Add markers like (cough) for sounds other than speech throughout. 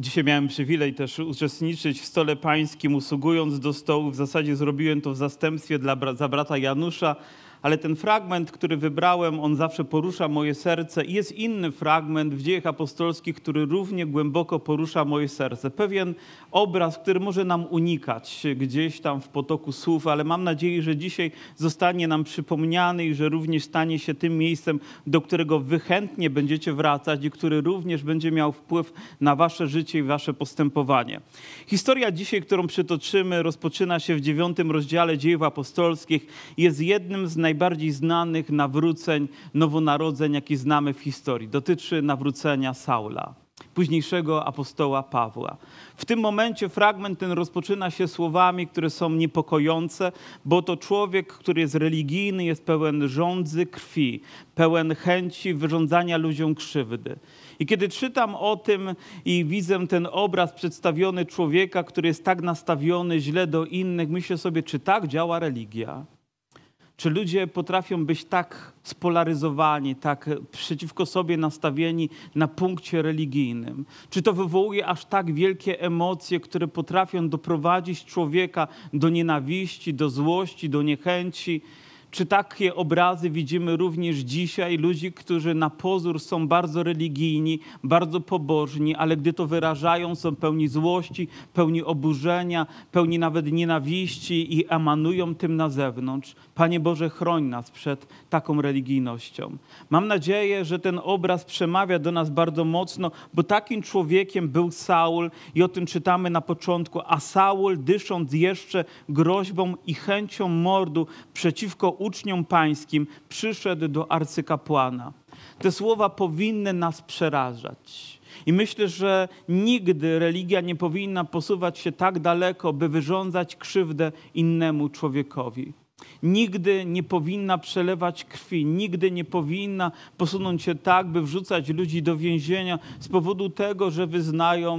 Dzisiaj miałem przywilej też uczestniczyć w stole pańskim, usługując do stołu. W zasadzie zrobiłem to w zastępstwie dla, za brata Janusza, ale ten fragment, który wybrałem, on zawsze porusza moje serce. I jest inny fragment w dziejach apostolskich, który równie głęboko porusza moje serce. Pewien obraz, który może nam unikać gdzieś tam w potoku słów, ale mam nadzieję, że dzisiaj zostanie nam przypomniany i że również stanie się tym miejscem, do którego wy chętnie będziecie wracać i który również będzie miał wpływ na wasze życie i wasze postępowanie. Historia dzisiaj, którą przytoczymy, rozpoczyna się w dziewiątym rozdziale dziejów apostolskich. Jest jednym z najbardziej znanych nawróceń, nowonarodzeń, jakie znamy w historii. Dotyczy nawrócenia Saula, późniejszego apostoła Pawła. W tym momencie fragment ten rozpoczyna się słowami, które są niepokojące, bo to człowiek, który jest religijny, jest pełen żądzy krwi, pełen chęci wyrządzania ludziom krzywdy. I kiedy czytam o tym i widzę ten obraz przedstawiony człowieka, który jest tak nastawiony źle do innych, myślę sobie, czy tak działa religia? Czy ludzie potrafią być tak spolaryzowani, tak przeciwko sobie nastawieni na punkcie religijnym? Czy to wywołuje aż tak wielkie emocje, które potrafią doprowadzić człowieka do nienawiści, do złości, do niechęci? Czy takie obrazy widzimy również dzisiaj? Ludzi, którzy na pozór są bardzo religijni, bardzo pobożni, ale gdy to wyrażają, są pełni złości, pełni oburzenia, pełni nawet nienawiści i emanują tym na zewnątrz. Panie Boże, chroń nas przed taką religijnością. Mam nadzieję, że ten obraz przemawia do nas bardzo mocno, bo takim człowiekiem był Saul i o tym czytamy na początku. A Saul, dysząc jeszcze groźbą i chęcią mordu przeciwko uczniom pańskim, przyszedł do arcykapłana. Te słowa powinny nas przerażać. I myślę, że nigdy religia nie powinna posuwać się tak daleko, by wyrządzać krzywdę innemu człowiekowi. Nigdy nie powinna przelewać krwi, nigdy nie powinna posunąć się tak, by wrzucać ludzi do więzienia z powodu tego, że wyznają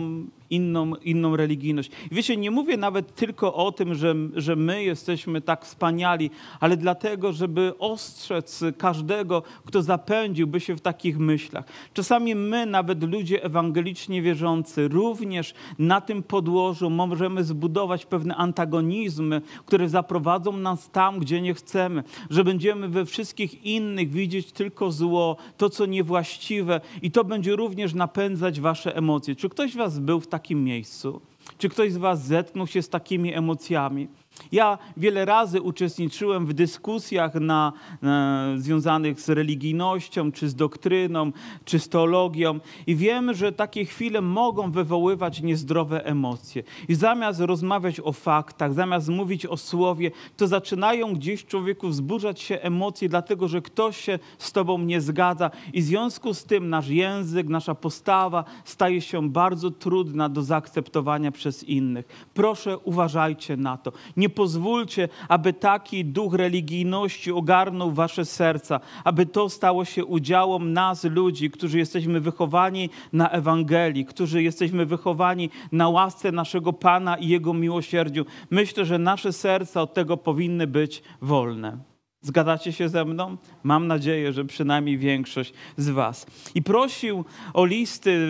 inną, inną religijność. I wiecie, nie mówię nawet tylko o tym, że, że my jesteśmy tak wspaniali, ale dlatego, żeby ostrzec każdego, kto zapędziłby się w takich myślach. Czasami my, nawet ludzie ewangelicznie wierzący, również na tym podłożu możemy zbudować pewne antagonizmy, które zaprowadzą nas tam, gdzie nie chcemy, że będziemy we wszystkich innych widzieć tylko zło, to, co niewłaściwe i to będzie również napędzać wasze emocje. Czy ktoś was był w takim miejscu? Czy ktoś z was zetknął się z takimi emocjami? Ja wiele razy uczestniczyłem w dyskusjach na, na, związanych z religijnością, czy z doktryną, czy z teologią, i wiem, że takie chwile mogą wywoływać niezdrowe emocje. I zamiast rozmawiać o faktach, zamiast mówić o słowie, to zaczynają gdzieś człowieku wzburzać się emocje, dlatego że ktoś się z tobą nie zgadza, i w związku z tym nasz język, nasza postawa staje się bardzo trudna do zaakceptowania przez innych. Proszę, uważajcie na to. Nie pozwólcie, aby taki duch religijności ogarnął wasze serca, aby to stało się udziałem nas, ludzi, którzy jesteśmy wychowani na Ewangelii, którzy jesteśmy wychowani na łasce naszego Pana i Jego miłosierdziu. Myślę, że nasze serca od tego powinny być wolne. Zgadzacie się ze mną? Mam nadzieję, że przynajmniej większość z Was. I prosił o listy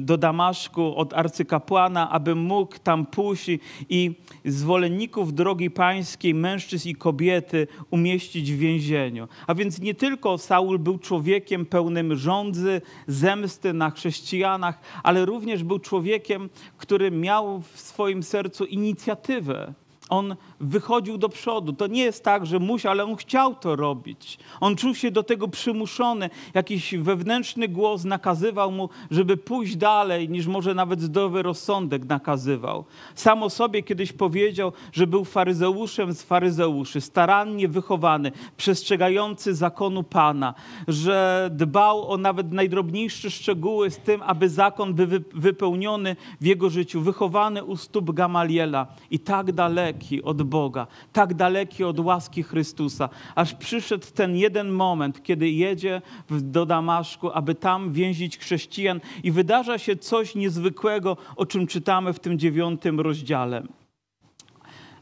do Damaszku od arcykapłana, aby mógł tam pójść i zwolenników drogi pańskiej, mężczyzn i kobiety umieścić w więzieniu. A więc nie tylko Saul był człowiekiem pełnym żądzy, zemsty na chrześcijanach, ale również był człowiekiem, który miał w swoim sercu inicjatywę on wychodził do przodu. To nie jest tak, że musiał, ale on chciał to robić. On czuł się do tego przymuszony. Jakiś wewnętrzny głos nakazywał mu, żeby pójść dalej, niż może nawet zdrowy rozsądek nakazywał. Sam o sobie kiedyś powiedział, że był faryzeuszem z faryzeuszy, starannie wychowany, przestrzegający zakonu Pana, że dbał o nawet najdrobniejsze szczegóły z tym, aby zakon był wypełniony w jego życiu, wychowany u stóp Gamaliela i tak daleko daleki od Boga, tak daleki od łaski Chrystusa, aż przyszedł ten jeden moment, kiedy jedzie do Damaszku, aby tam więzić chrześcijan i wydarza się coś niezwykłego, o czym czytamy w tym dziewiątym rozdziale.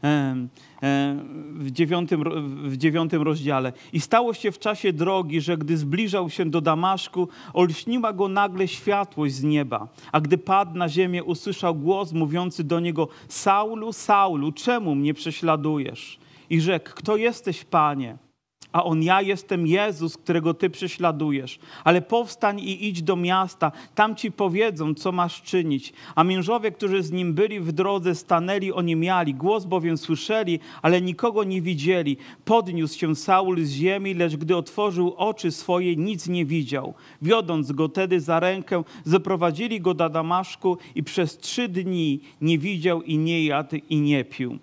em, w dziewiątym, w dziewiątym rozdziale. I stało się w czasie drogi, że gdy zbliżał się do Damaszku, olśniła go nagle światłość z nieba. A gdy padł na ziemię, usłyszał głos mówiący do niego: Saulu, Saulu, czemu mnie prześladujesz? I rzekł: Kto jesteś, panie? A on, ja jestem Jezus, którego ty prześladujesz. Ale powstań i idź do miasta, tam ci powiedzą, co masz czynić. A mężowie, którzy z nim byli w drodze, stanęli oniemiali. Głos bowiem słyszeli, ale nikogo nie widzieli. Podniósł się Saul z ziemi, lecz gdy otworzył oczy swoje, nic nie widział. Wiodąc go tedy za rękę, zaprowadzili go do Damaszku i przez trzy dni nie widział i nie jadł i nie pił.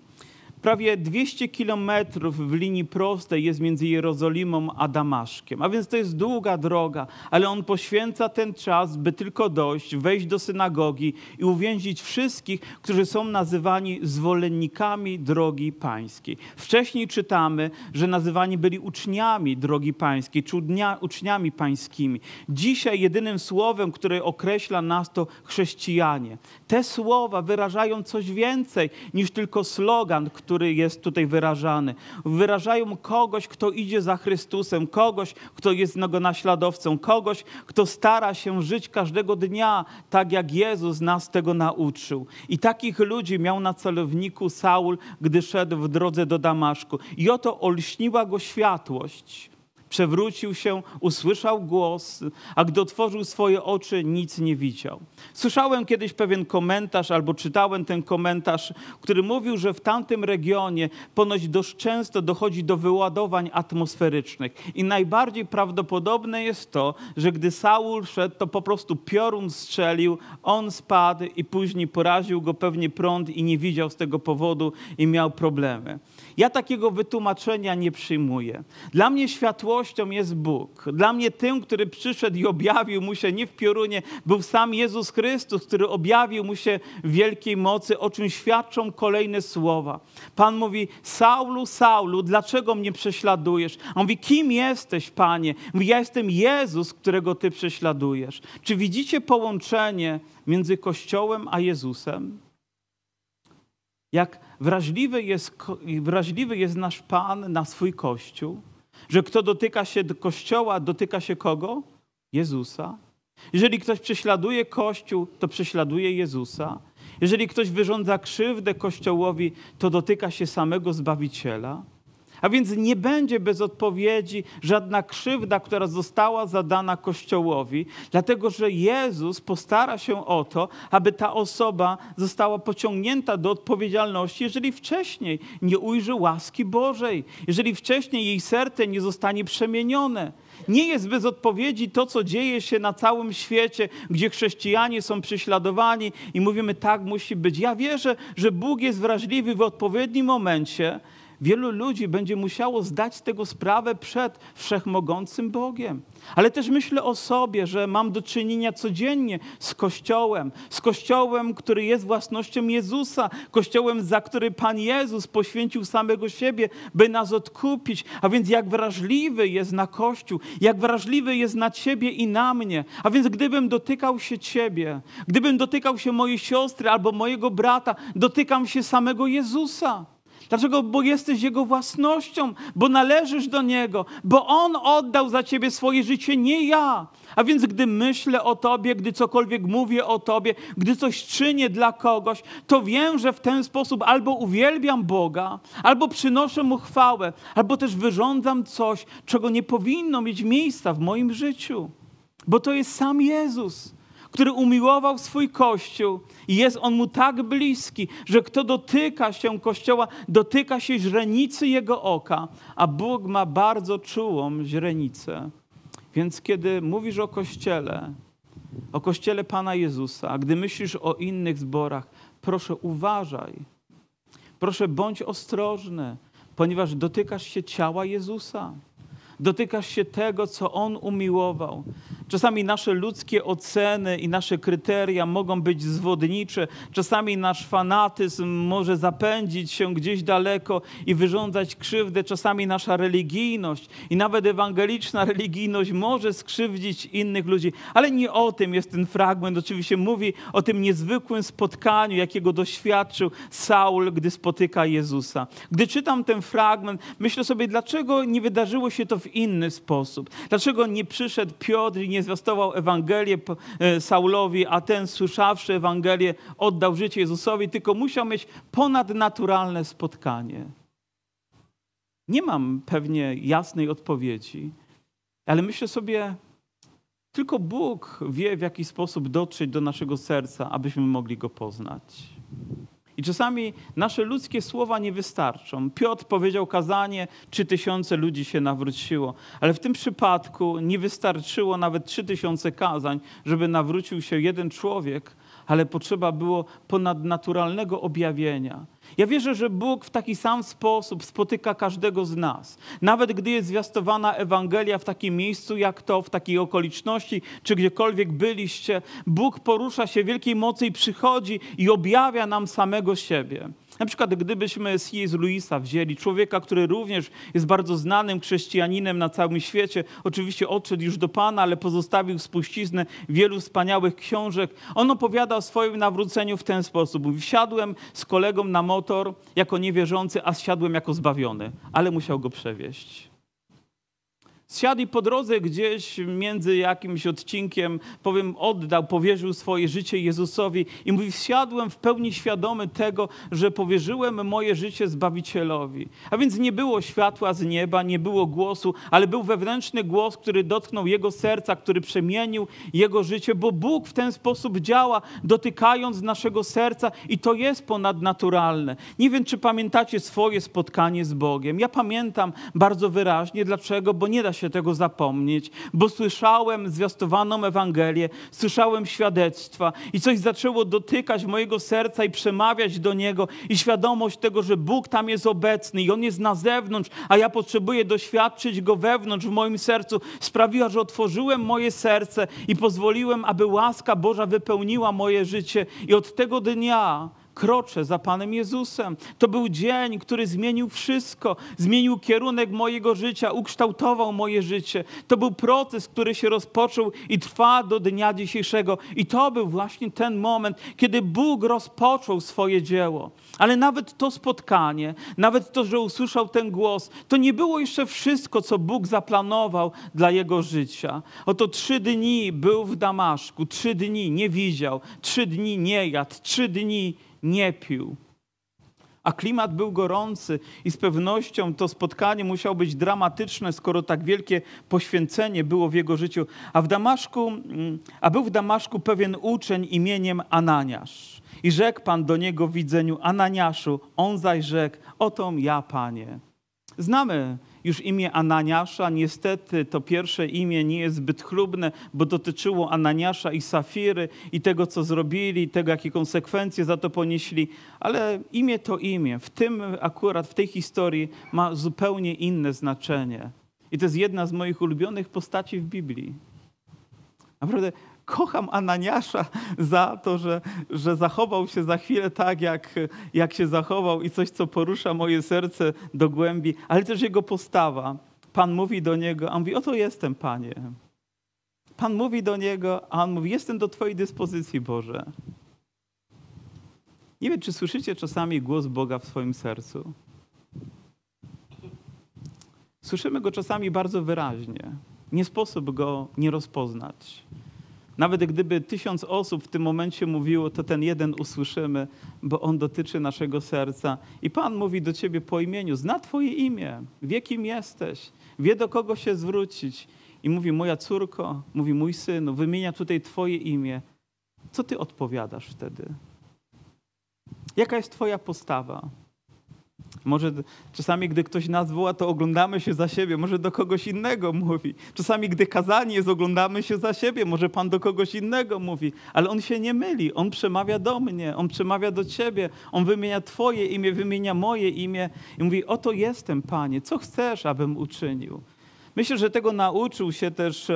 Prawie 200 kilometrów w linii prostej jest między Jerozolimą a Damaszkiem. A więc to jest długa droga, ale on poświęca ten czas, by tylko dojść, wejść do synagogi i uwięzić wszystkich, którzy są nazywani zwolennikami drogi pańskiej. Wcześniej czytamy, że nazywani byli uczniami drogi pańskiej, czy udnia- uczniami pańskimi. Dzisiaj jedynym słowem, które określa nas, to chrześcijanie. Te słowa wyrażają coś więcej niż tylko slogan, który jest tutaj wyrażany. Wyrażają kogoś, kto idzie za Chrystusem, kogoś, kto jest jego naśladowcą, kogoś, kto stara się żyć każdego dnia tak, jak Jezus nas tego nauczył. I takich ludzi miał na celowniku Saul, gdy szedł w drodze do Damaszku. I oto olśniła go światłość. Przewrócił się, usłyszał głos, a gdy otworzył swoje oczy, nic nie widział. Słyszałem kiedyś pewien komentarz, albo czytałem ten komentarz, który mówił, że w tamtym regionie ponoć dość często dochodzi do wyładowań atmosferycznych. I najbardziej prawdopodobne jest to, że gdy Saul szedł, to po prostu piorun strzelił, on spadł i później poraził go pewnie prąd i nie widział z tego powodu i miał problemy. Ja takiego wytłumaczenia nie przyjmuję. Dla mnie światłością jest Bóg. Dla mnie tym, który przyszedł i objawił mu się nie w piorunie, był sam Jezus Chrystus, który objawił mu się w wielkiej mocy, o czym świadczą kolejne słowa. Pan mówi, Saulu, Saulu, dlaczego mnie prześladujesz? A on mówi, kim jesteś, Panie? Mówi, ja jestem Jezus, którego Ty prześladujesz. Czy widzicie połączenie między Kościołem a Jezusem? Jak wrażliwy jest, wrażliwy jest nasz Pan na swój Kościół, że kto dotyka się do Kościoła, dotyka się kogo? Jezusa. Jeżeli ktoś prześladuje Kościół, to prześladuje Jezusa. Jeżeli ktoś wyrządza krzywdę Kościołowi, to dotyka się samego Zbawiciela. A więc nie będzie bez odpowiedzi żadna krzywda, która została zadana Kościołowi, dlatego że Jezus postara się o to, aby ta osoba została pociągnięta do odpowiedzialności, jeżeli wcześniej nie ujrzy łaski Bożej, jeżeli wcześniej jej serce nie zostanie przemienione. Nie jest bez odpowiedzi to, co dzieje się na całym świecie, gdzie chrześcijanie są prześladowani i mówimy, tak musi być. Ja wierzę, że Bóg jest wrażliwy w odpowiednim momencie. Wielu ludzi będzie musiało zdać z tego sprawę przed wszechmogącym Bogiem. Ale też myślę o sobie, że mam do czynienia codziennie z Kościołem, z Kościołem, który jest własnością Jezusa, Kościołem, za który Pan Jezus poświęcił samego siebie, by nas odkupić. A więc jak wrażliwy jest na Kościół, jak wrażliwy jest na Ciebie i na mnie. A więc gdybym dotykał się Ciebie, gdybym dotykał się mojej siostry albo mojego brata, dotykam się samego Jezusa. Dlaczego? Bo jesteś Jego własnością, bo należysz do Niego, bo On oddał za Ciebie swoje życie, nie ja. A więc gdy myślę o Tobie, gdy cokolwiek mówię o Tobie, gdy coś czynię dla kogoś, to wiem, że w ten sposób albo uwielbiam Boga, albo przynoszę Mu chwałę, albo też wyrządzam coś, czego nie powinno mieć miejsca w moim życiu. Bo to jest sam Jezus który umiłował swój Kościół i jest on mu tak bliski, że kto dotyka się Kościoła, dotyka się źrenicy jego oka, a Bóg ma bardzo czułą źrenicę. Więc kiedy mówisz o Kościele, o Kościele Pana Jezusa, a gdy myślisz o innych zborach, proszę uważaj. Proszę bądź ostrożny, ponieważ dotykasz się ciała Jezusa. Dotykasz się tego, co On umiłował. Czasami nasze ludzkie oceny i nasze kryteria mogą być zwodnicze. Czasami nasz fanatyzm może zapędzić się gdzieś daleko i wyrządzać krzywdę. Czasami nasza religijność i nawet ewangeliczna religijność może skrzywdzić innych ludzi. Ale nie o tym jest ten fragment. Oczywiście mówi o tym niezwykłym spotkaniu, jakiego doświadczył Saul, gdy spotyka Jezusa. Gdy czytam ten fragment, myślę sobie, dlaczego nie wydarzyło się to w inny sposób? Dlaczego nie przyszedł Piotr i nie zwiastował Ewangelię e, Saulowi, a ten słyszawszy Ewangelię oddał życie Jezusowi, tylko musiał mieć ponadnaturalne spotkanie. Nie mam pewnie jasnej odpowiedzi, ale myślę sobie, tylko Bóg wie, w jaki sposób dotrzeć do naszego serca, abyśmy mogli go poznać. I czasami nasze ludzkie słowa nie wystarczą. Piotr powiedział kazanie, trzy tysiące ludzi się nawróciło, ale w tym przypadku nie wystarczyło nawet trzy tysiące kazań, żeby nawrócił się jeden człowiek, ale potrzeba było ponadnaturalnego objawienia. Ja wierzę, że Bóg w taki sam sposób spotyka każdego z nas. Nawet gdy jest zwiastowana Ewangelia w takim miejscu jak to, w takiej okoliczności, czy gdziekolwiek byliście, Bóg porusza się wielkiej mocy i przychodzi i objawia nam samego siebie. Na przykład gdybyśmy C.S. Louisa wzięli, człowieka, który również jest bardzo znanym chrześcijaninem na całym świecie, oczywiście odszedł już do Pana, ale pozostawił spuściznę wielu wspaniałych książek. On opowiada o swoim nawróceniu w ten sposób. Wsiadłem z kolegą na motor jako niewierzący, a zsiadłem jako zbawiony, ale musiał go przewieźć. Zsiadł i po drodze gdzieś między jakimś odcinkiem, powiem, oddał, powierzył swoje życie Jezusowi i mówi, wsiadłem w pełni świadomy tego, że powierzyłem moje życie Zbawicielowi. A więc nie było światła z nieba, nie było głosu, ale był wewnętrzny głos, który dotknął jego serca, który przemienił jego życie, bo Bóg w ten sposób działa, dotykając naszego serca i to jest ponadnaturalne. Nie wiem, czy pamiętacie swoje spotkanie z Bogiem. Ja pamiętam bardzo wyraźnie. Dlaczego? Bo nie da się się tego zapomnieć, bo słyszałem zwiastowaną Ewangelię, słyszałem świadectwa i coś zaczęło dotykać mojego serca i przemawiać do niego i świadomość tego, że Bóg tam jest obecny i On jest na zewnątrz, a ja potrzebuję doświadczyć Go wewnątrz w moim sercu, sprawiła, że otworzyłem moje serce i pozwoliłem, aby łaska Boża wypełniła moje życie. I od tego dnia kroczę za Panem Jezusem. To był dzień, który zmienił wszystko, zmienił kierunek mojego życia, ukształtował moje życie. To był proces, który się rozpoczął i trwa do dnia dzisiejszego. I to był właśnie ten moment, kiedy Bóg rozpoczął swoje dzieło. Ale nawet to spotkanie, nawet to, że usłyszał ten głos, to nie było jeszcze wszystko, co Bóg zaplanował dla jego życia. Oto trzy dni był w Damaszku, trzy dni nie widział, trzy dni nie jadł, trzy dni nie pił. A klimat był gorący i z pewnością to spotkanie musiało być dramatyczne, skoro tak wielkie poświęcenie było w jego życiu. A w Damaszku, mm, a był w Damaszku pewien uczeń imieniem Ananiasz. I rzekł Pan do niego w widzeniu Ananiaszu, on zaś rzekł, oto ja, Panie. Znamy już imię Ananiasza. Niestety to pierwsze imię nie jest zbyt chlubne, bo dotyczyło Ananiasza i Safiry i tego, co zrobili, tego, jakie konsekwencje za to ponieśli. Ale imię to imię. W tym akurat, w tej historii ma zupełnie inne znaczenie. I to jest jedna z moich ulubionych postaci w Biblii. Naprawdę kocham Ananiasza za to, że, że zachował się za chwilę tak, jak, jak się zachował i coś, co porusza moje serce do głębi, ale też jego postawa. Pan mówi do niego, a on mówi, oto jestem, Panie. Pan mówi do niego, a on mówi, jestem do Twojej dyspozycji, Boże. Nie wiem, czy słyszycie czasami głos Boga w swoim sercu. Słyszymy go czasami bardzo wyraźnie. Nie sposób go nie rozpoznać. Nawet gdyby tysiąc osób w tym momencie mówiło, to ten jeden usłyszymy, bo on dotyczy naszego serca. I Pan mówi do ciebie po imieniu, zna Twoje imię, wie kim jesteś, wie do kogo się zwrócić. I mówi, moja córko, mówi, mój synu, wymienia tutaj Twoje imię. Co Ty odpowiadasz wtedy? Jaka jest Twoja postawa? Może czasami, gdy ktoś nas woła, to oglądamy się za siebie, może do kogoś innego mówi. Czasami, gdy kazanie jest, oglądamy się za siebie, może Pan do kogoś innego mówi. Ale On się nie myli, On przemawia do mnie, On przemawia do Ciebie, On wymienia Twoje imię, wymienia moje imię i mówi, oto jestem, Panie, co chcesz, abym uczynił? Myślę, że tego nauczył się też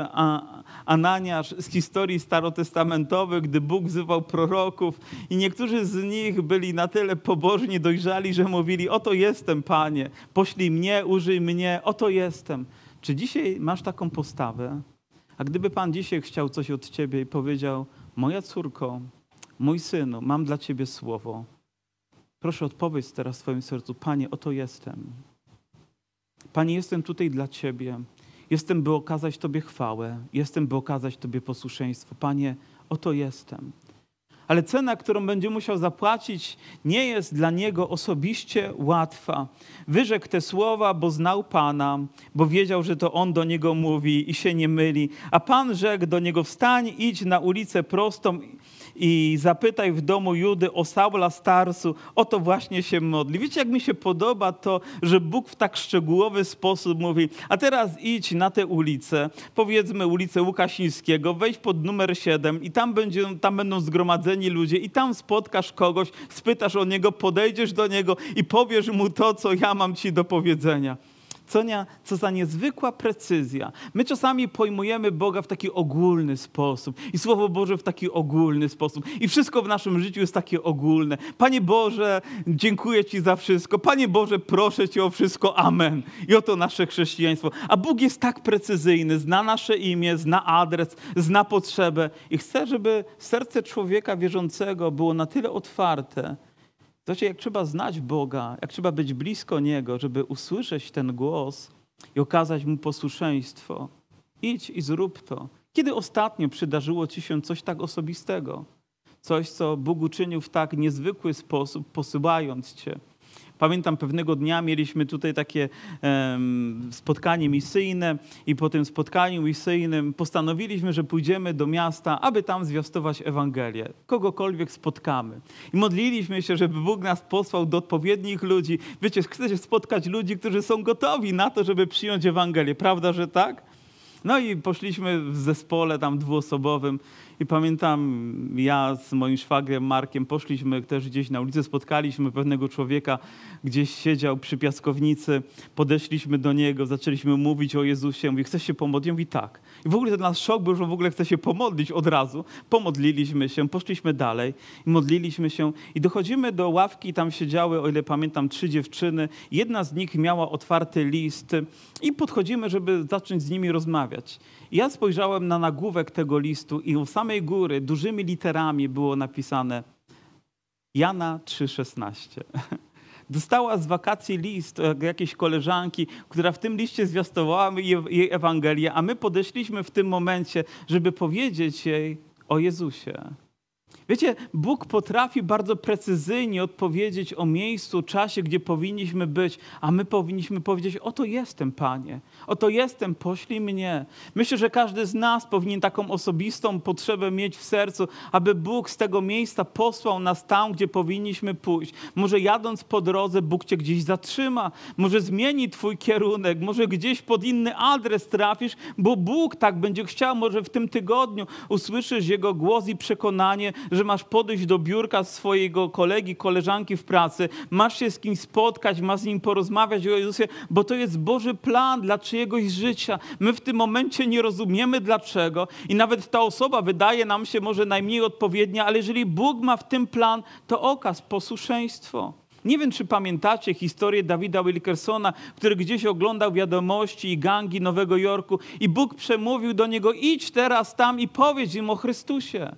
Ananiasz z historii starotestamentowych, gdy Bóg wzywał proroków i niektórzy z nich byli na tyle pobożni, dojrzali, że mówili, oto jestem, Panie, poślij mnie, użyj mnie, oto jestem. Czy dzisiaj masz taką postawę? A gdyby Pan dzisiaj chciał coś od Ciebie i powiedział, moja córko, mój synu, mam dla Ciebie słowo. Proszę odpowiedz teraz w swoim sercu, Panie, oto jestem. Panie, jestem tutaj dla Ciebie. Jestem, by okazać Tobie chwałę. Jestem, by okazać Tobie posłuszeństwo. Panie, oto jestem. Ale cena, którą będzie musiał zapłacić, nie jest dla niego osobiście łatwa. Wyrzekł te słowa, bo znał Pana, bo wiedział, że to On do niego mówi i się nie myli. A Pan rzekł do niego: Wstań, idź na ulicę prostą i zapytaj w domu Judy o Saula Starsu, o to właśnie się modli. Wiecie, jak mi się podoba to, że Bóg w tak szczegółowy sposób mówi, a teraz idź na tę ulicę, powiedzmy ulicę Łukasińskiego, wejdź pod numer 7 i tam, będzie, tam będą zgromadzeni ludzie i tam spotkasz kogoś, spytasz o niego, podejdziesz do niego i powiesz mu to, co ja mam ci do powiedzenia. Co, nie, co za niezwykła precyzja. My czasami pojmujemy Boga w taki ogólny sposób i Słowo Boże w taki ogólny sposób. I wszystko w naszym życiu jest takie ogólne. Panie Boże, dziękuję Ci za wszystko. Panie Boże, proszę Cię o wszystko. Amen. I oto nasze chrześcijaństwo. A Bóg jest tak precyzyjny, zna nasze imię, zna adres, zna potrzebę i chce, żeby serce człowieka wierzącego było na tyle otwarte, Zobaczcie, jak trzeba znać Boga, jak trzeba być blisko Niego, żeby usłyszeć ten głos i okazać Mu posłuszeństwo. Idź i zrób to. Kiedy ostatnio przydarzyło Ci się coś tak osobistego? Coś, co Bóg uczynił w tak niezwykły sposób, posyłając Cię Pamiętam pewnego dnia mieliśmy tutaj takie spotkanie misyjne i po tym spotkaniu misyjnym postanowiliśmy, że pójdziemy do miasta, aby tam zwiastować Ewangelię. Kogokolwiek spotkamy. I modliliśmy się, żeby Bóg nas posłał do odpowiednich ludzi. Wiecie, chcecie spotkać ludzi, którzy są gotowi na to, żeby przyjąć Ewangelię. Prawda, że tak? No i poszliśmy w zespole tam dwuosobowym i pamiętam, ja z moim szwagrem Markiem poszliśmy też gdzieś na ulicę, spotkaliśmy pewnego człowieka, gdzieś siedział przy piaskownicy, podeszliśmy do niego, zaczęliśmy mówić o Jezusie. Mówi, chcesz się pomodlić? Mówi, tak. I w ogóle to dla nas szok był, że w ogóle chce się pomodlić od razu. Pomodliliśmy się, poszliśmy dalej modliliśmy się i dochodzimy do ławki, tam siedziały, o ile pamiętam, trzy dziewczyny. Jedna z nich miała otwarty list i podchodzimy, żeby zacząć z nimi rozmawiać. I ja spojrzałem na nagłówek tego listu i u samej góry dużymi literami było napisane Jana 3,16. (laughs) Dostała z wakacji list jakiejś koleżanki, która w tym liście zwiastowała jej Ewangelię, a my podeszliśmy w tym momencie, żeby powiedzieć jej o Jezusie. Wiecie, Bóg potrafi bardzo precyzyjnie odpowiedzieć o miejscu, czasie, gdzie powinniśmy być, a my powinniśmy powiedzieć: Oto jestem, Panie, oto jestem, poślij mnie. Myślę, że każdy z nas powinien taką osobistą potrzebę mieć w sercu, aby Bóg z tego miejsca posłał nas tam, gdzie powinniśmy pójść. Może jadąc po drodze, Bóg cię gdzieś zatrzyma, może zmieni Twój kierunek, może gdzieś pod inny adres trafisz, bo Bóg tak będzie chciał, może w tym tygodniu usłyszysz Jego głos i przekonanie, że masz podejść do biurka swojego kolegi, koleżanki w pracy, masz się z kimś spotkać, masz z nim porozmawiać o Jezusie, bo to jest Boży plan dla czyjegoś życia. My w tym momencie nie rozumiemy dlaczego i nawet ta osoba wydaje nam się może najmniej odpowiednia, ale jeżeli Bóg ma w tym plan, to okaz, posłuszeństwo. Nie wiem, czy pamiętacie historię Dawida Wilkersona, który gdzieś oglądał wiadomości i gangi Nowego Jorku i Bóg przemówił do niego, idź teraz tam i powiedz im o Chrystusie.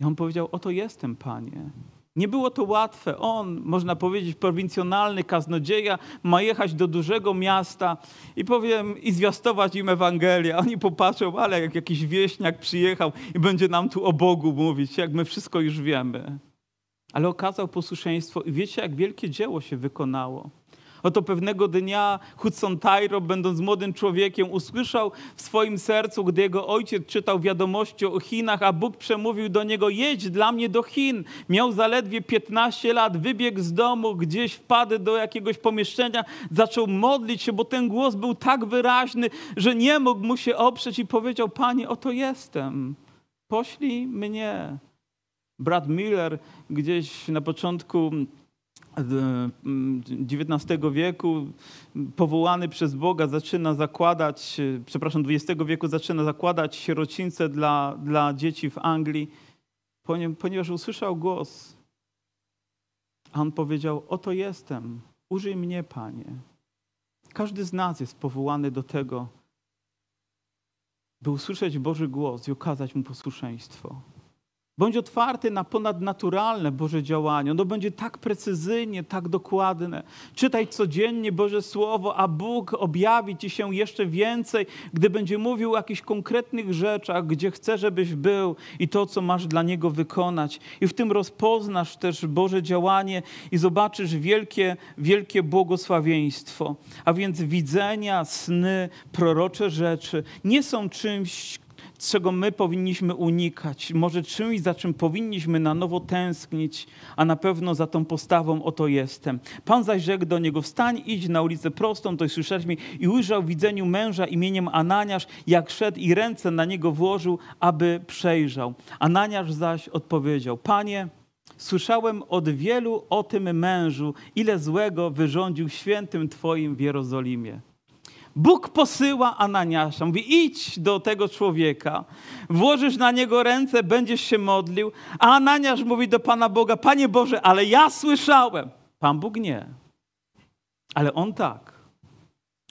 I on powiedział: Oto jestem, panie. Nie było to łatwe. On, można powiedzieć, prowincjonalny kaznodzieja, ma jechać do dużego miasta i powiem, i zwiastować im Ewangelię. Oni popatrzą, ale jak jakiś wieśniak przyjechał i będzie nam tu o Bogu mówić, jak my wszystko już wiemy. Ale okazał posłuszeństwo i wiecie, jak wielkie dzieło się wykonało. Oto pewnego dnia Hudson Tyro, będąc młodym człowiekiem, usłyszał w swoim sercu, gdy jego ojciec czytał wiadomości o Chinach, a Bóg przemówił do niego: Jedź dla mnie do Chin. Miał zaledwie 15 lat, wybiegł z domu, gdzieś wpadł do jakiegoś pomieszczenia, zaczął modlić się, bo ten głos był tak wyraźny, że nie mógł mu się oprzeć i powiedział: Panie, oto jestem. Poślij mnie. Brat Miller gdzieś na początku XIX wieku, powołany przez Boga, zaczyna zakładać, przepraszam, XX wieku zaczyna zakładać sierocińce dla, dla dzieci w Anglii, ponieważ usłyszał głos. A on powiedział: Oto jestem, użyj mnie, Panie. Każdy z nas jest powołany do tego, by usłyszeć Boży głos i okazać mu posłuszeństwo. Bądź otwarty na ponadnaturalne Boże działanie. Ono będzie tak precyzyjnie, tak dokładne. Czytaj codziennie Boże Słowo, a Bóg objawi Ci się jeszcze więcej, gdy będzie mówił o jakichś konkretnych rzeczach, gdzie chce, żebyś był i to, co masz dla Niego wykonać. I w tym rozpoznasz też Boże działanie i zobaczysz wielkie, wielkie błogosławieństwo. A więc widzenia, sny, prorocze rzeczy nie są czymś, czego my powinniśmy unikać, może czymś, za czym powinniśmy na nowo tęsknić, a na pewno za tą postawą oto jestem. Pan zaś rzekł do niego, wstań, idź na ulicę prostą, to słyszeliśmy, i ujrzał w widzeniu męża imieniem Ananiasz, jak szedł i ręce na niego włożył, aby przejrzał. Ananiasz zaś odpowiedział, Panie, Słyszałem od wielu o tym mężu, ile złego wyrządził świętym Twoim w Jerozolimie. Bóg posyła Ananiasza. Mówi, idź do tego człowieka, włożysz na niego ręce, będziesz się modlił. A Ananiasz mówi do Pana Boga, Panie Boże, ale ja słyszałem. Pan Bóg nie. Ale on tak.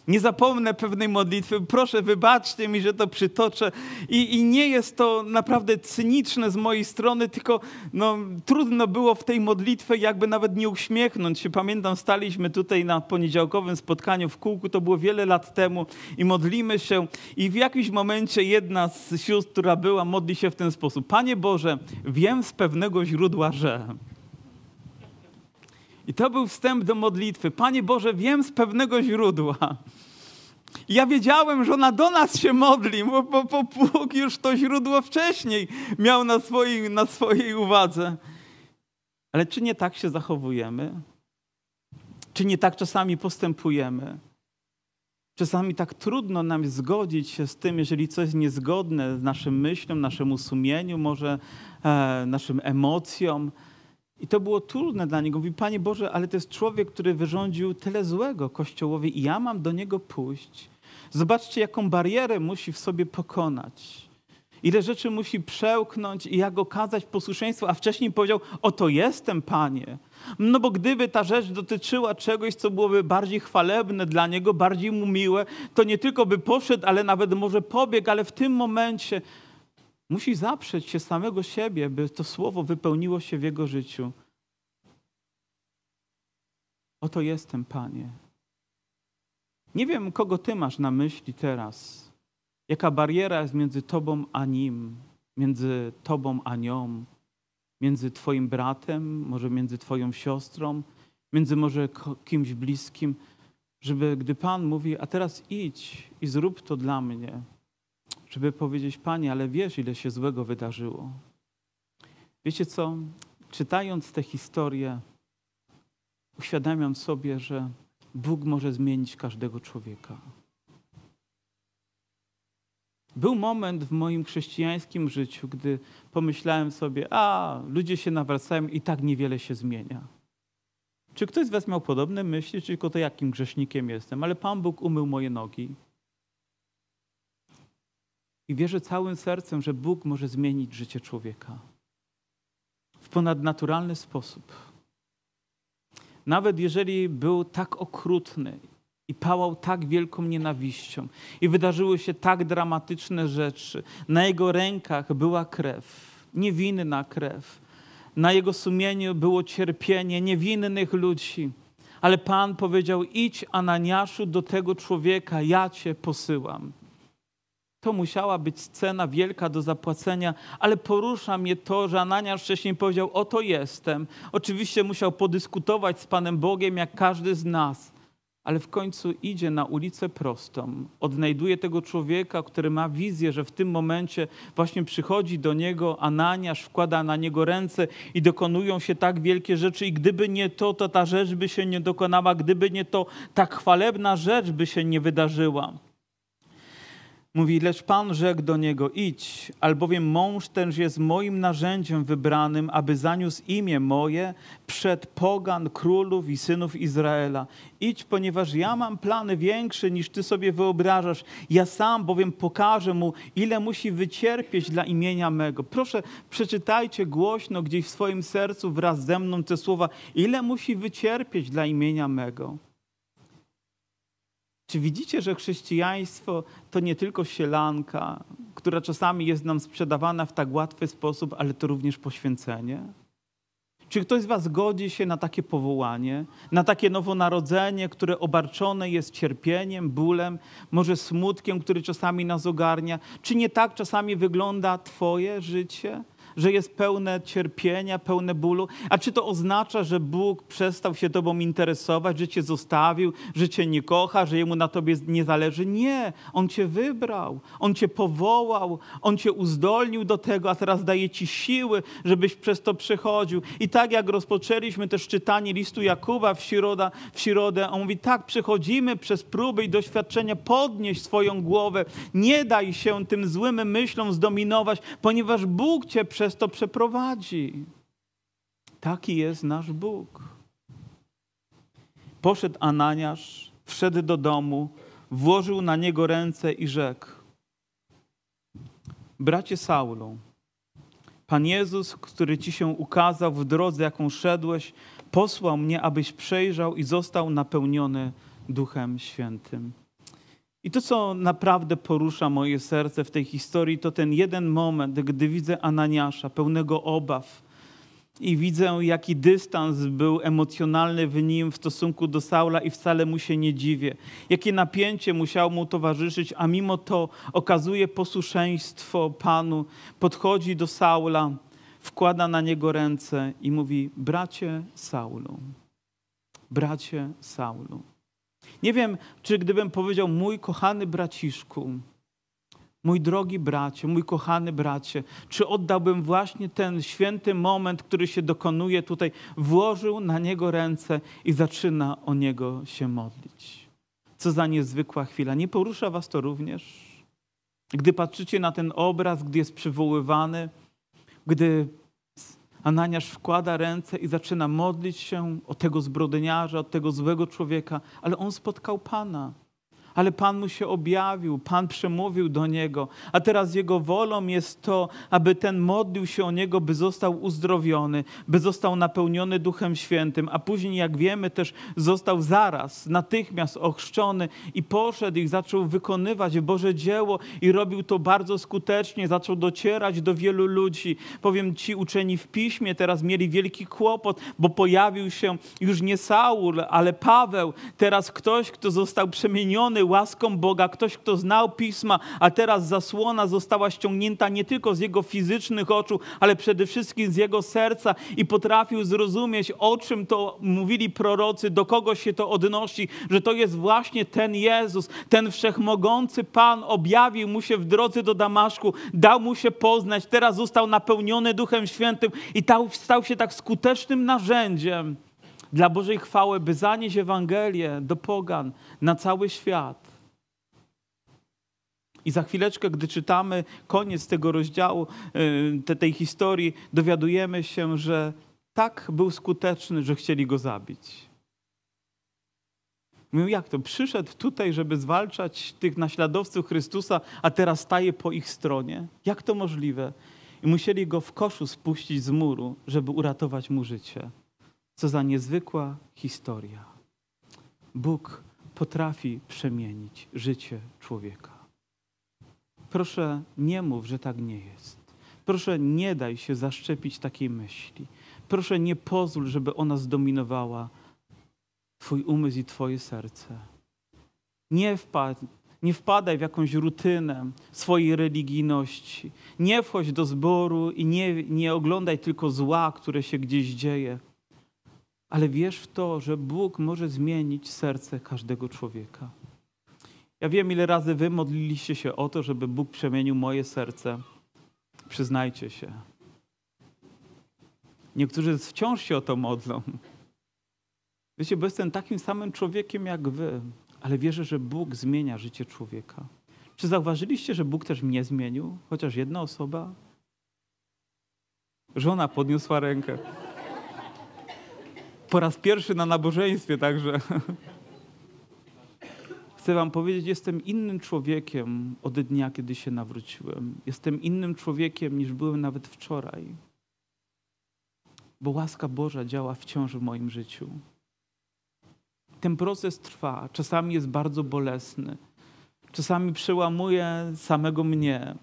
Nie zapomnę pewnej modlitwy. Proszę, wybaczcie mi, że to przytoczę. I, I, nie jest to naprawdę cyniczne z mojej strony, tylko no, trudno było w tej modlitwie jakby nawet nie uśmiechnąć się. Pamiętam, staliśmy tutaj na poniedziałkowym spotkaniu w kółku, to było wiele lat temu i modlimy się. I w jakimś momencie jedna z sióstr, która była, modli się w ten sposób. Panie Boże, wiem z pewnego źródła, że... I to był wstęp do modlitwy. Panie Boże, wiem z pewnego źródła. Ja wiedziałem, że ona do nas się modli, bo, bo, bo Bóg już to źródło wcześniej miał na swojej, na swojej uwadze. Ale czy nie tak się zachowujemy? Czy nie tak czasami postępujemy? Czasami tak trudno nam zgodzić się z tym, jeżeli coś jest niezgodne z naszym myślą, naszemu sumieniu, może e, naszym emocjom. I to było trudne dla niego. Mówi, Panie Boże, ale to jest człowiek, który wyrządził tyle złego Kościołowi i ja mam do niego pójść. Zobaczcie, jaką barierę musi w sobie pokonać. Ile rzeczy musi przełknąć i jak okazać posłuszeństwo, a wcześniej powiedział, oto jestem, Panie. No bo gdyby ta rzecz dotyczyła czegoś, co byłoby bardziej chwalebne dla niego, bardziej mu miłe, to nie tylko by poszedł, ale nawet może pobiegł, ale w tym momencie Musi zaprzeć się samego siebie, by to słowo wypełniło się w jego życiu. Oto jestem, Panie. Nie wiem, kogo Ty masz na myśli teraz. Jaka bariera jest między Tobą a Nim, między Tobą a nią, między Twoim bratem, może między Twoją siostrą, między może kimś bliskim, żeby gdy Pan mówi, a teraz idź i zrób to dla mnie, żeby powiedzieć, Panie, ale wiesz, ile się złego wydarzyło. Wiecie co? Czytając tę historię, uświadamiam sobie, że Bóg może zmienić każdego człowieka. Był moment w moim chrześcijańskim życiu, gdy pomyślałem sobie, a ludzie się nawracają i tak niewiele się zmienia. Czy ktoś z Was miał podobne myśli, czy tylko to jakim grzesznikiem jestem? Ale Pan Bóg umył moje nogi. I wierzę całym sercem, że Bóg może zmienić życie człowieka w ponadnaturalny sposób. Nawet jeżeli był tak okrutny i pałał tak wielką nienawiścią i wydarzyły się tak dramatyczne rzeczy, na jego rękach była krew, niewinna krew, na jego sumieniu było cierpienie niewinnych ludzi. Ale Pan powiedział: Idź, Ananiaszu, do tego człowieka, ja cię posyłam. To musiała być cena wielka do zapłacenia, ale porusza mnie to, że Ananiasz wcześniej powiedział: Oto jestem. Oczywiście musiał podyskutować z Panem Bogiem, jak każdy z nas, ale w końcu idzie na ulicę prostą, odnajduje tego człowieka, który ma wizję, że w tym momencie właśnie przychodzi do niego Ananiasz, wkłada na niego ręce i dokonują się tak wielkie rzeczy. I gdyby nie to, to ta rzecz by się nie dokonała, gdyby nie to, tak chwalebna rzecz by się nie wydarzyła. Mówi, lecz Pan rzekł do niego, idź, albowiem mąż tenż jest moim narzędziem wybranym, aby zaniósł imię moje przed pogan, królów i synów Izraela. Idź, ponieważ ja mam plany większe niż ty sobie wyobrażasz. Ja sam bowiem pokażę mu, ile musi wycierpieć dla imienia mego. Proszę, przeczytajcie głośno gdzieś w swoim sercu wraz ze mną te słowa, ile musi wycierpieć dla imienia mego. Czy widzicie, że chrześcijaństwo to nie tylko sielanka, która czasami jest nam sprzedawana w tak łatwy sposób, ale to również poświęcenie? Czy ktoś z Was godzi się na takie powołanie, na takie nowonarodzenie, które obarczone jest cierpieniem, bólem, może smutkiem, który czasami nas ogarnia? Czy nie tak czasami wygląda Twoje życie? Że jest pełne cierpienia, pełne bólu? A czy to oznacza, że Bóg przestał się Tobą interesować, że Cię zostawił, że Cię nie kocha, że Jemu na Tobie nie zależy? Nie, On Cię wybrał, On Cię powołał, On Cię uzdolnił do tego, a teraz daje Ci siły, żebyś przez to przechodził. I tak jak rozpoczęliśmy też czytanie listu Jakuba w środę, w środę on mówi, tak, przechodzimy przez próby i doświadczenia, podnieś swoją głowę, nie daj się tym złym myślom zdominować, ponieważ Bóg Cię przez przez to przeprowadzi. Taki jest nasz Bóg. Poszedł Ananiasz, wszedł do domu, włożył na niego ręce i rzekł: Bracie Saulu, Pan Jezus, który ci się ukazał w drodze, jaką szedłeś, posłał mnie, abyś przejrzał i został napełniony Duchem Świętym. I to, co naprawdę porusza moje serce w tej historii, to ten jeden moment, gdy widzę Ananiasza, pełnego obaw, i widzę, jaki dystans był emocjonalny w nim w stosunku do Saula, i wcale mu się nie dziwię. Jakie napięcie musiało mu towarzyszyć, a mimo to okazuje posłuszeństwo Panu, podchodzi do Saula, wkłada na niego ręce i mówi: Bracie Saulu, bracie Saulu. Nie wiem, czy gdybym powiedział, mój kochany braciszku, mój drogi bracie, mój kochany bracie, czy oddałbym właśnie ten święty moment, który się dokonuje tutaj, włożył na niego ręce i zaczyna o niego się modlić. Co za niezwykła chwila. Nie porusza was to również? Gdy patrzycie na ten obraz, gdy jest przywoływany, gdy Ananiasz wkłada ręce i zaczyna modlić się o tego zbrodniarza, o tego złego człowieka, ale on spotkał Pana ale Pan mu się objawił, Pan przemówił do niego, a teraz jego wolą jest to, aby ten modlił się o niego, by został uzdrowiony, by został napełniony Duchem Świętym, a później, jak wiemy, też został zaraz, natychmiast ochrzczony i poszedł i zaczął wykonywać Boże dzieło i robił to bardzo skutecznie, zaczął docierać do wielu ludzi. Powiem ci, uczeni w piśmie teraz mieli wielki kłopot, bo pojawił się już nie Saul, ale Paweł, teraz ktoś, kto został przemieniony łaską Boga, ktoś, kto znał pisma, a teraz zasłona została ściągnięta nie tylko z jego fizycznych oczu, ale przede wszystkim z jego serca i potrafił zrozumieć, o czym to mówili prorocy, do kogo się to odnosi, że to jest właśnie ten Jezus, ten wszechmogący Pan objawił mu się w drodze do Damaszku, dał mu się poznać, teraz został napełniony Duchem Świętym i stał się tak skutecznym narzędziem dla Bożej chwały, by zanieść Ewangelię do pogan na cały świat. I za chwileczkę, gdy czytamy koniec tego rozdziału, y, tej historii, dowiadujemy się, że tak był skuteczny, że chcieli go zabić. Mówią, jak to? Przyszedł tutaj, żeby zwalczać tych naśladowców Chrystusa, a teraz staje po ich stronie. Jak to możliwe? I musieli go w koszu spuścić z muru, żeby uratować mu życie. Co za niezwykła historia. Bóg potrafi przemienić życie człowieka. Proszę, nie mów, że tak nie jest. Proszę, nie daj się zaszczepić takiej myśli. Proszę, nie pozwól, żeby ona zdominowała Twój umysł i Twoje serce. Nie, wpad, nie wpadaj w jakąś rutynę swojej religijności. Nie wchodź do zboru i nie, nie oglądaj tylko zła, które się gdzieś dzieje ale wierz w to, że Bóg może zmienić serce każdego człowieka. Ja wiem, ile razy wy modliliście się o to, żeby Bóg przemienił moje serce. Przyznajcie się. Niektórzy wciąż się o to modlą. Wiecie, bo jestem takim samym człowiekiem jak wy, ale wierzę, że Bóg zmienia życie człowieka. Czy zauważyliście, że Bóg też mnie zmienił? Chociaż jedna osoba? Żona podniosła rękę. Po raz pierwszy na nabożeństwie także. (laughs) Chcę wam powiedzieć, jestem innym człowiekiem od dnia, kiedy się nawróciłem. Jestem innym człowiekiem niż byłem nawet wczoraj. Bo łaska Boża działa wciąż w moim życiu. Ten proces trwa, czasami jest bardzo bolesny, czasami przełamuje samego mnie,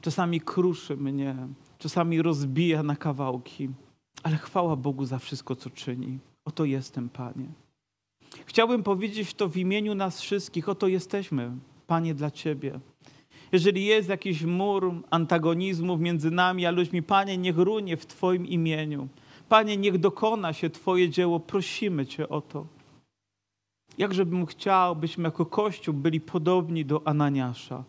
czasami kruszy mnie, czasami rozbija na kawałki, ale chwała Bogu za wszystko, co czyni. Oto jestem, Panie. Chciałbym powiedzieć to w imieniu nas wszystkich. Oto jesteśmy, Panie, dla Ciebie. Jeżeli jest jakiś mur antagonizmów między nami a ludźmi, Panie, niech runie w Twoim imieniu. Panie, niech dokona się Twoje dzieło. Prosimy Cię o to. Jakżebym chciał, byśmy jako Kościół byli podobni do Ananiasza.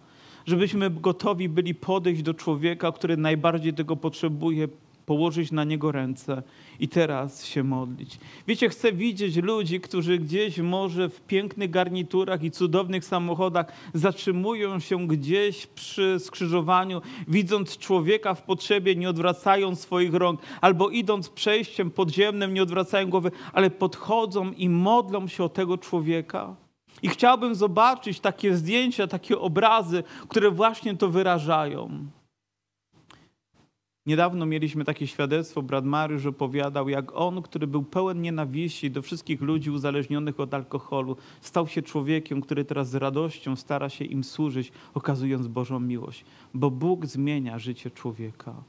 Żebyśmy gotowi byli podejść do człowieka, który najbardziej tego potrzebuje, położyć na niego ręce i teraz się modlić. Wiecie, chcę widzieć ludzi, którzy gdzieś może w pięknych garniturach i cudownych samochodach zatrzymują się gdzieś przy skrzyżowaniu, widząc człowieka w potrzebie, nie odwracają swoich rąk, albo idąc przejściem podziemnym, nie odwracają głowy, ale podchodzą i modlą się o tego człowieka. I chciałbym zobaczyć takie zdjęcia, takie obrazy, które właśnie to wyrażają. Niedawno mieliśmy takie świadectwo, brat Mariusz opowiadał, jak on, który był pełen nienawiści do wszystkich ludzi uzależnionych od alkoholu, stał się człowiekiem, który teraz z radością stara się im służyć, okazując Bożą miłość. Bo Bóg zmienia życie człowieka.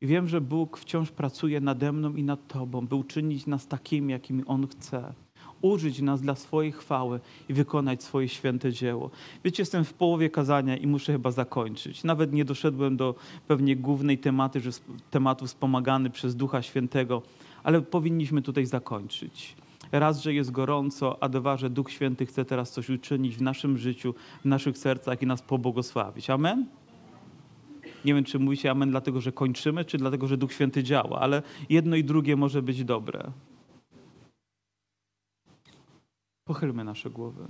I wiem, że Bóg wciąż pracuje nade mną i nad Tobą, by uczynić nas takimi, jakimi On chce użyć nas dla swojej chwały i wykonać swoje święte dzieło. Wiecie, jestem w połowie kazania i muszę chyba zakończyć. Nawet nie doszedłem do pewnie głównej tematy, że tematu wspomagany przez Ducha Świętego, ale powinniśmy tutaj zakończyć. Raz, że jest gorąco, a dwa, że Duch Święty chce teraz coś uczynić w naszym życiu, w naszych sercach i nas pobłogosławić. Amen? Nie wiem, czy mówicie amen dlatego, że kończymy, czy dlatego, że Duch Święty działa, ale jedno i drugie może być dobre. Pochylmy nasze głowy.